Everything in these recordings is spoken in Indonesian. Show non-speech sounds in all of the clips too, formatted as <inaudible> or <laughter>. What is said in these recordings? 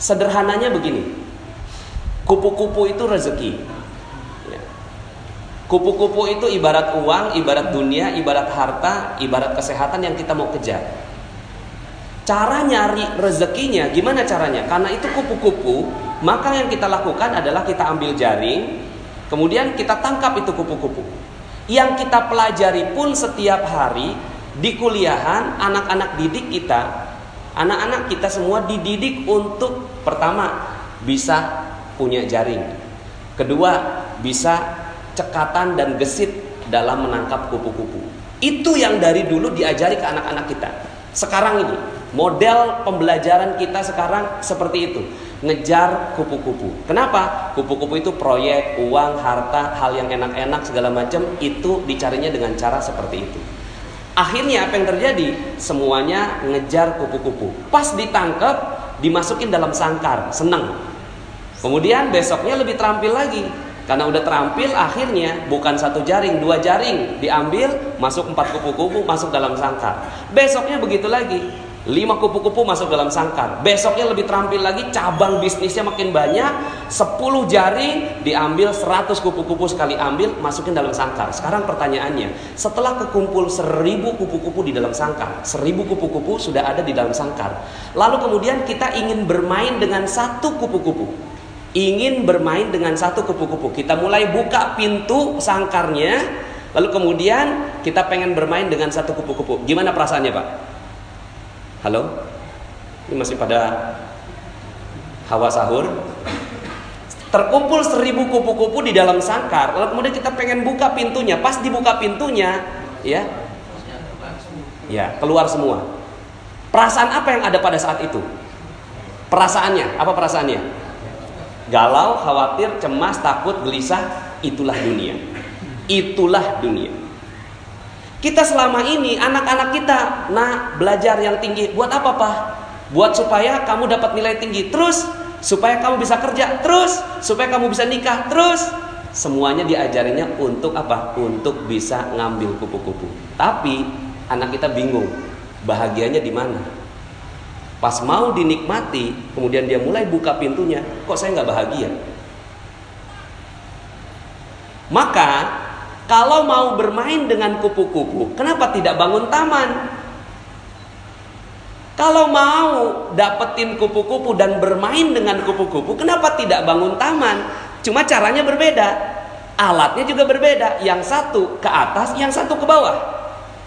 Sederhananya begini. Kupu-kupu itu rezeki. Ya. Kupu-kupu itu ibarat uang, ibarat dunia, ibarat harta, ibarat kesehatan yang kita mau kejar. Cara nyari rezekinya gimana caranya? Karena itu kupu-kupu, maka yang kita lakukan adalah kita ambil jaring, kemudian kita tangkap itu kupu-kupu. Yang kita pelajari pun setiap hari di kuliahan anak-anak didik kita Anak-anak kita semua dididik untuk pertama bisa punya jaring. Kedua, bisa cekatan dan gesit dalam menangkap kupu-kupu. Itu yang dari dulu diajari ke anak-anak kita. Sekarang ini, model pembelajaran kita sekarang seperti itu. Ngejar kupu-kupu. Kenapa? Kupu-kupu itu proyek, uang, harta, hal yang enak-enak segala macam itu dicarinya dengan cara seperti itu. Akhirnya apa yang terjadi? Semuanya ngejar kupu-kupu. Pas ditangkap, dimasukin dalam sangkar, senang. Kemudian besoknya lebih terampil lagi. Karena udah terampil, akhirnya bukan satu jaring, dua jaring diambil, masuk empat kupu-kupu, masuk dalam sangkar. Besoknya begitu lagi. Lima kupu-kupu masuk dalam sangkar. Besoknya lebih terampil lagi, cabang bisnisnya makin banyak. Sepuluh jari diambil, seratus kupu-kupu sekali ambil, masukin dalam sangkar. Sekarang pertanyaannya, setelah kekumpul seribu kupu-kupu di dalam sangkar, seribu kupu-kupu sudah ada di dalam sangkar. Lalu kemudian kita ingin bermain dengan satu kupu-kupu. Ingin bermain dengan satu kupu-kupu. Kita mulai buka pintu sangkarnya, lalu kemudian kita pengen bermain dengan satu kupu-kupu. Gimana perasaannya, Pak? Halo? Ini masih pada hawa sahur. Terkumpul seribu kupu-kupu di dalam sangkar. Lalu kemudian kita pengen buka pintunya. Pas dibuka pintunya, ya, ya keluar semua. Perasaan apa yang ada pada saat itu? Perasaannya, apa perasaannya? Galau, khawatir, cemas, takut, gelisah, itulah dunia. Itulah dunia. Kita selama ini anak-anak kita nah belajar yang tinggi buat apa pak? Buat supaya kamu dapat nilai tinggi terus supaya kamu bisa kerja terus supaya kamu bisa nikah terus semuanya diajarinya untuk apa? Untuk bisa ngambil kupu-kupu. Tapi anak kita bingung bahagianya di mana? Pas mau dinikmati, kemudian dia mulai buka pintunya, kok saya nggak bahagia? Maka kalau mau bermain dengan kupu-kupu, kenapa tidak bangun taman? Kalau mau dapetin kupu-kupu dan bermain dengan kupu-kupu, kenapa tidak bangun taman? Cuma caranya berbeda. Alatnya juga berbeda. Yang satu ke atas, yang satu ke bawah.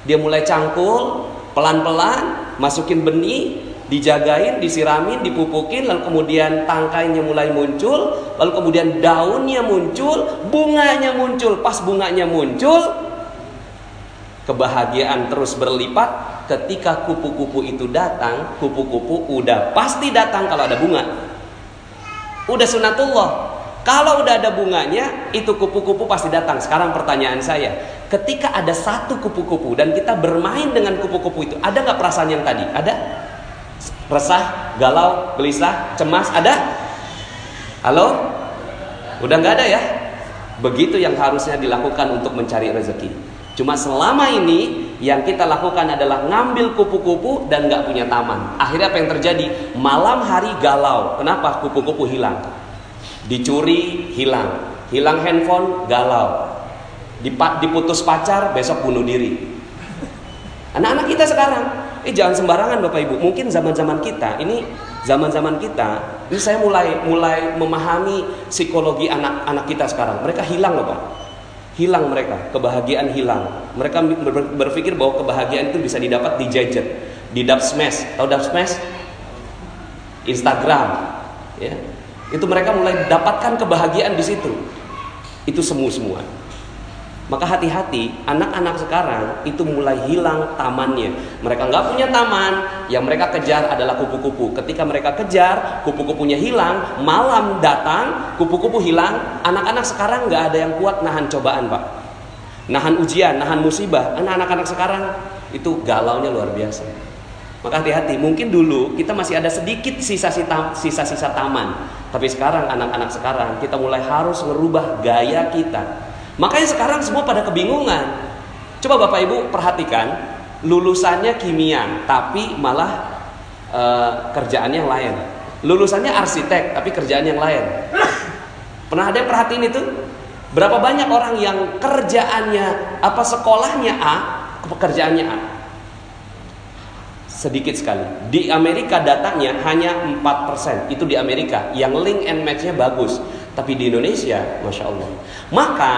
Dia mulai cangkul, pelan-pelan, masukin benih, dijagain, disiramin, dipupukin, lalu kemudian tangkainya mulai muncul, lalu kemudian daunnya muncul, bunganya muncul. Pas bunganya muncul, kebahagiaan terus berlipat. Ketika kupu-kupu itu datang, kupu-kupu udah pasti datang kalau ada bunga. Udah sunatullah. Kalau udah ada bunganya, itu kupu-kupu pasti datang. Sekarang pertanyaan saya, ketika ada satu kupu-kupu dan kita bermain dengan kupu-kupu itu, ada nggak perasaan yang tadi? Ada? Resah, galau, gelisah, cemas ada? Halo? Udah nggak ada ya? Begitu yang harusnya dilakukan untuk mencari rezeki. Cuma selama ini yang kita lakukan adalah ngambil kupu-kupu dan nggak punya taman. Akhirnya apa yang terjadi? Malam hari galau. Kenapa? Kupu-kupu hilang. Dicuri, hilang. Hilang handphone, galau. Diputus pacar, besok bunuh diri. Anak-anak kita sekarang Eh jangan sembarangan Bapak Ibu. Mungkin zaman-zaman kita ini zaman-zaman kita ini saya mulai mulai memahami psikologi anak-anak kita sekarang. Mereka hilang loh Pak. Hilang mereka, kebahagiaan hilang. Mereka berpikir bahwa kebahagiaan itu bisa didapat di gadget, di dub smash. Tahu dub smash? Instagram, ya. Itu mereka mulai dapatkan kebahagiaan di situ. Itu semu semua. Maka hati-hati, anak-anak sekarang itu mulai hilang tamannya. Mereka nggak punya taman, yang mereka kejar adalah kupu-kupu. Ketika mereka kejar, kupu-kupunya hilang, malam datang, kupu-kupu hilang. Anak-anak sekarang nggak ada yang kuat nahan cobaan, pak. Nahan ujian, nahan musibah. Anak-anak sekarang itu galaunya luar biasa. Maka hati-hati, mungkin dulu kita masih ada sedikit sisa-sisa taman. Tapi sekarang anak-anak sekarang kita mulai harus merubah gaya kita Makanya sekarang semua pada kebingungan. Coba Bapak Ibu perhatikan, lulusannya kimia, tapi malah kerjaannya yang lain. Lulusannya arsitek tapi kerjaan yang lain. Pernah ada yang perhatiin itu? Berapa banyak orang yang kerjaannya apa sekolahnya A, pekerjaannya A? Sedikit sekali. Di Amerika datanya hanya 4%. Itu di Amerika. Yang link and match-nya bagus. Tapi di Indonesia, Masya Allah. Maka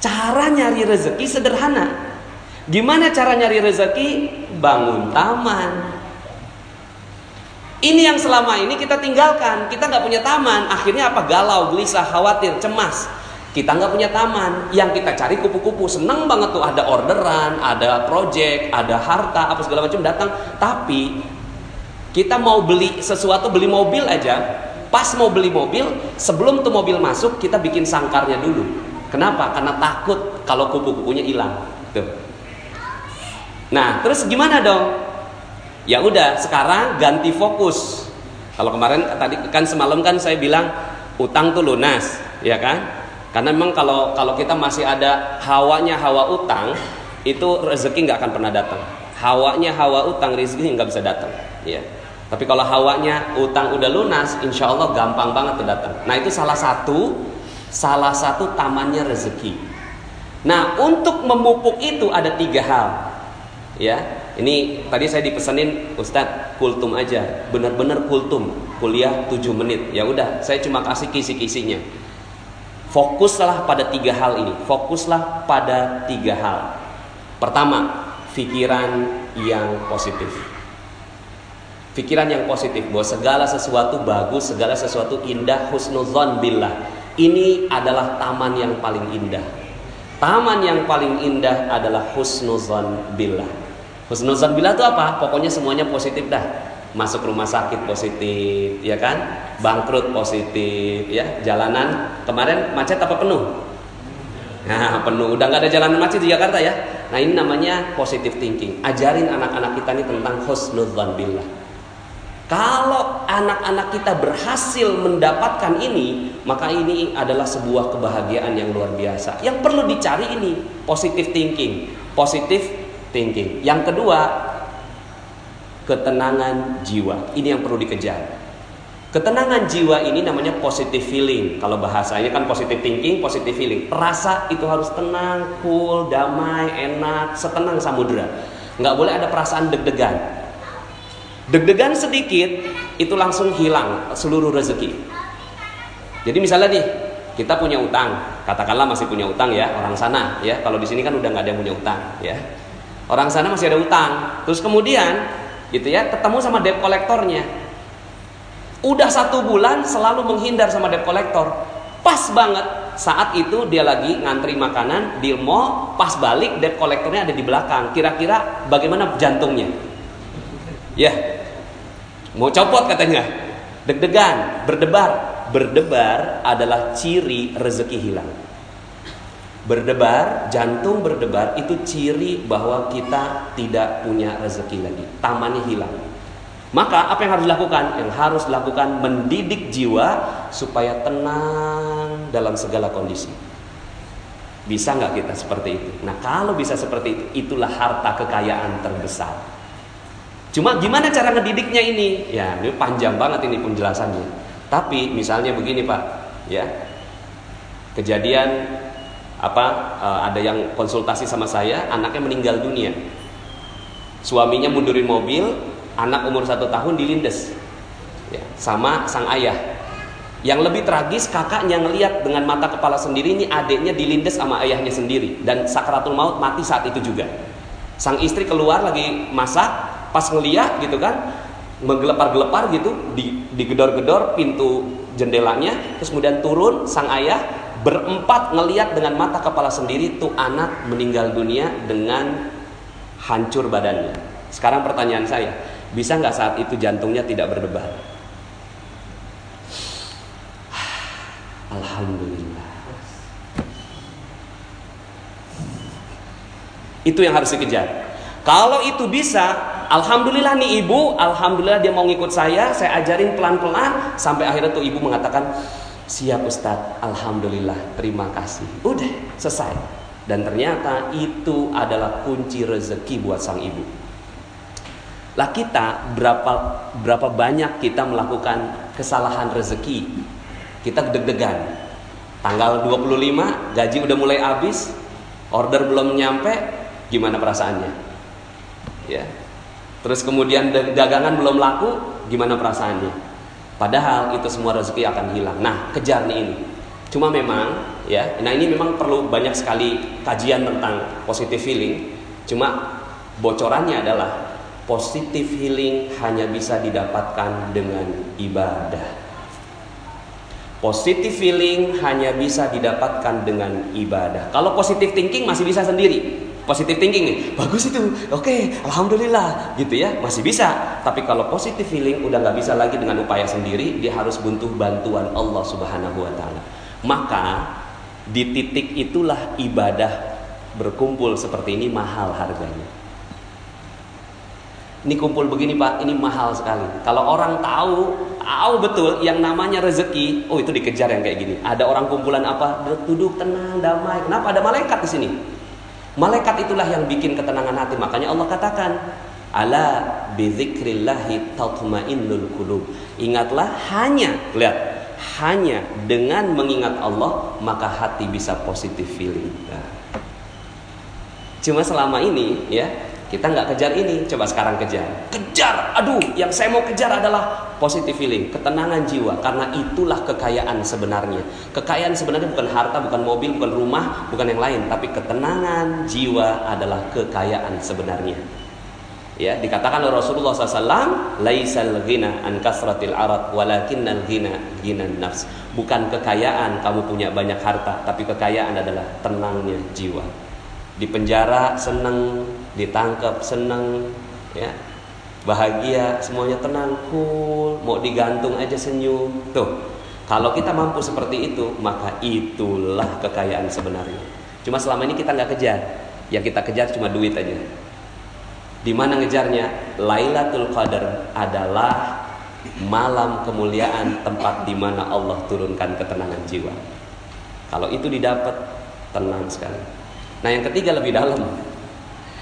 cara nyari rezeki sederhana. Gimana cara nyari rezeki? Bangun taman. Ini yang selama ini kita tinggalkan. Kita nggak punya taman. Akhirnya apa? Galau, gelisah, khawatir, cemas. Kita nggak punya taman. Yang kita cari kupu-kupu. Seneng banget tuh ada orderan, ada project, ada harta, apa segala macam datang. Tapi kita mau beli sesuatu, beli mobil aja, Pas mau beli mobil, sebelum tuh mobil masuk, kita bikin sangkarnya dulu. Kenapa? Karena takut kalau kupu-kupunya hilang. Tuh. Nah, terus gimana dong? Ya udah, sekarang ganti fokus. Kalau kemarin tadi kan semalam kan saya bilang utang tuh lunas, ya kan? Karena memang kalau kalau kita masih ada hawanya hawa utang, itu rezeki nggak akan pernah datang. Hawanya hawa utang, rezeki nggak bisa datang. Ya. Tapi kalau hawanya utang udah lunas, insya Allah gampang banget tuh datang. Nah itu salah satu, salah satu tamannya rezeki. Nah untuk memupuk itu ada tiga hal. Ya, ini tadi saya dipesanin Ustadz kultum aja, benar-benar kultum, kuliah 7 menit. Ya udah, saya cuma kasih kisi-kisinya. Fokuslah pada tiga hal ini. Fokuslah pada tiga hal. Pertama, pikiran yang positif. Pikiran yang positif bahwa segala sesuatu bagus, segala sesuatu indah, husnuzon billah. Ini adalah taman yang paling indah. Taman yang paling indah adalah husnuzon billah. Husnuzon billah itu apa? Pokoknya semuanya positif dah. Masuk rumah sakit positif, ya kan? Bangkrut positif, ya. Jalanan kemarin macet apa penuh? Nah, penuh. Udah nggak ada jalanan macet di Jakarta ya. Nah, ini namanya positive thinking. Ajarin anak-anak kita ini tentang husnuzon billah. Kalau anak-anak kita berhasil mendapatkan ini, maka ini adalah sebuah kebahagiaan yang luar biasa. Yang perlu dicari ini positive thinking, positive thinking. Yang kedua, ketenangan jiwa. Ini yang perlu dikejar. Ketenangan jiwa ini namanya positive feeling. Kalau bahasanya kan positive thinking, positive feeling. Rasa itu harus tenang, cool, damai, enak, setenang samudera. Nggak boleh ada perasaan deg-degan. Deg-degan sedikit itu langsung hilang seluruh rezeki. Jadi misalnya nih kita punya utang, katakanlah masih punya utang ya orang sana ya. Kalau di sini kan udah nggak ada yang punya utang ya. Orang sana masih ada utang. Terus kemudian gitu ya ketemu sama debt kolektornya. Udah satu bulan selalu menghindar sama debt kolektor. Pas banget saat itu dia lagi ngantri makanan di mall, pas balik debt kolektornya ada di belakang. Kira-kira bagaimana jantungnya? Ya, Mau copot katanya. Deg-degan, berdebar. Berdebar adalah ciri rezeki hilang. Berdebar, jantung berdebar itu ciri bahwa kita tidak punya rezeki lagi. Tamannya hilang. Maka apa yang harus dilakukan? Yang harus dilakukan mendidik jiwa supaya tenang dalam segala kondisi. Bisa nggak kita seperti itu? Nah kalau bisa seperti itu, itulah harta kekayaan terbesar. Cuma gimana cara ngedidiknya ini? Ya, ini panjang banget ini penjelasannya. Tapi misalnya begini Pak, ya. Kejadian apa uh, ada yang konsultasi sama saya, anaknya meninggal dunia. Suaminya mundurin mobil, anak umur satu tahun dilindes, ya, sama sang ayah. Yang lebih tragis kakaknya ngelihat dengan mata kepala sendiri ini adiknya dilindes sama ayahnya sendiri dan sakratul maut mati saat itu juga. Sang istri keluar lagi masak, pas ngeliat gitu kan menggelepar-gelepar gitu di digedor-gedor pintu jendelanya terus kemudian turun sang ayah berempat ngeliat dengan mata kepala sendiri tuh anak meninggal dunia dengan hancur badannya. Sekarang pertanyaan saya bisa nggak saat itu jantungnya tidak berdebar? <sighs> Alhamdulillah. Itu yang harus dikejar. Kalau itu bisa, alhamdulillah nih ibu, alhamdulillah dia mau ngikut saya, saya ajarin pelan-pelan sampai akhirnya tuh ibu mengatakan, "Siap Ustadz, alhamdulillah, terima kasih." Udah, selesai. Dan ternyata itu adalah kunci rezeki buat sang ibu. Lah kita berapa berapa banyak kita melakukan kesalahan rezeki. Kita deg-degan. Tanggal 25 gaji udah mulai habis, order belum nyampe, gimana perasaannya? Ya. Terus kemudian dagangan belum laku, gimana perasaannya? Padahal itu semua rezeki akan hilang. Nah, kejar nih ini. Cuma memang ya, nah ini memang perlu banyak sekali kajian tentang positive feeling. Cuma bocorannya adalah positive healing hanya bisa didapatkan dengan ibadah. Positive feeling hanya bisa didapatkan dengan ibadah. Kalau positive thinking masih bisa sendiri. Positive thinking nih, bagus itu, oke, okay, alhamdulillah, gitu ya, masih bisa. Tapi kalau positive feeling udah nggak bisa lagi dengan upaya sendiri, dia harus butuh bantuan Allah Subhanahu Wa Taala. Maka di titik itulah ibadah berkumpul seperti ini mahal harganya. Ini kumpul begini pak, ini mahal sekali. Kalau orang tahu, tahu betul yang namanya rezeki, oh itu dikejar yang kayak gini. Ada orang kumpulan apa? Duduk tenang, damai. Kenapa? Ada malaikat di sini. Malaikat itulah yang bikin ketenangan hati. Makanya Allah katakan, Ala bizikrillahi tatmainnul qulub. Ingatlah hanya, lihat, hanya dengan mengingat Allah maka hati bisa positif feeling. Nah. Cuma selama ini ya kita nggak kejar ini, coba sekarang kejar. Kejar, aduh, yang saya mau kejar adalah positive feeling, ketenangan jiwa. Karena itulah kekayaan sebenarnya. Kekayaan sebenarnya bukan harta, bukan mobil, bukan rumah, bukan yang lain, tapi ketenangan jiwa adalah kekayaan sebenarnya ya dikatakan oleh Rasulullah SAW laisal ghina an kasratil arad walakinnal ghina ghina nafs bukan kekayaan kamu punya banyak harta tapi kekayaan adalah tenangnya jiwa di penjara senang ditangkap senang ya bahagia semuanya tenang cool mau digantung aja senyum tuh kalau kita mampu seperti itu maka itulah kekayaan sebenarnya cuma selama ini kita nggak kejar yang kita kejar cuma duit aja di mana ngejarnya? Lailatul Qadar adalah malam kemuliaan tempat di mana Allah turunkan ketenangan jiwa. Kalau itu didapat tenang sekali. Nah yang ketiga lebih dalam.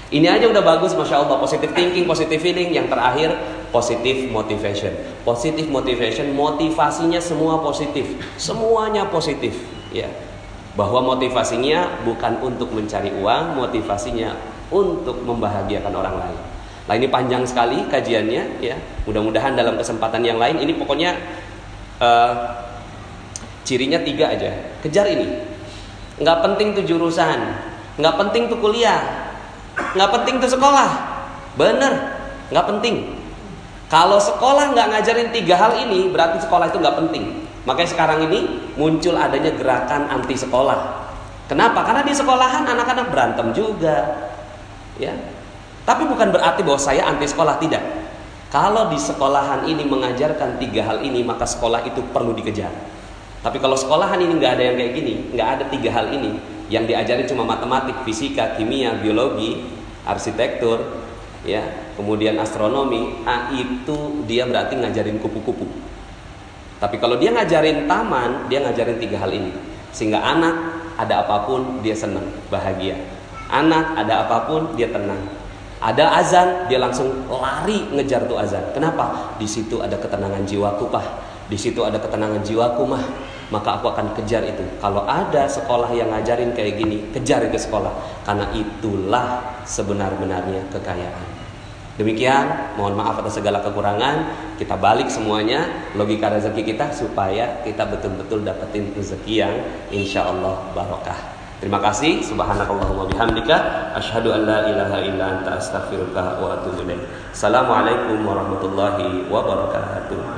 Ini aja udah bagus, masya Allah. Positive thinking, positive feeling. Yang terakhir positive motivation. Positive motivation, motivasinya semua positif, semuanya positif. Ya, bahwa motivasinya bukan untuk mencari uang, motivasinya untuk membahagiakan orang lain. Nah ini panjang sekali kajiannya ya. Mudah-mudahan dalam kesempatan yang lain ini pokoknya uh, cirinya tiga aja. Kejar ini. Nggak penting tuh jurusan, nggak penting tuh kuliah, nggak penting tuh sekolah. Bener, nggak penting. Kalau sekolah nggak ngajarin tiga hal ini, berarti sekolah itu nggak penting. Makanya sekarang ini muncul adanya gerakan anti sekolah. Kenapa? Karena di sekolahan anak-anak berantem juga, ya tapi bukan berarti bahwa saya anti sekolah tidak kalau di sekolahan ini mengajarkan tiga hal ini maka sekolah itu perlu dikejar tapi kalau sekolahan ini nggak ada yang kayak gini nggak ada tiga hal ini yang diajarin cuma matematik fisika kimia biologi arsitektur ya kemudian astronomi ah itu dia berarti ngajarin kupu-kupu tapi kalau dia ngajarin taman dia ngajarin tiga hal ini sehingga anak ada apa pun dia senang bahagia Anak ada apa pun dia tenang. Ada azan dia langsung lari ngejar tuh azan. Kenapa? Di situ ada ketenangan jiwaku pah. Di situ ada ketenangan jiwaku mah. Maka aku akan kejar itu. Kalau ada sekolah yang ngajarin kayak gini, kejar itu sekolah. Karena itulah sebenar-benarnya kekayaan. Demikian, mohon maaf atas segala kekurangan. Kita balik semuanya logika rezeki kita supaya kita betul-betul dapetin rezeki yang insya Allah barokah. Terima kasih. Subhanakallahumma bihamdika asyhadu an la ilaha illa anta astaghfiruka wa atubu. Assalamualaikum warahmatullahi wabarakatuh.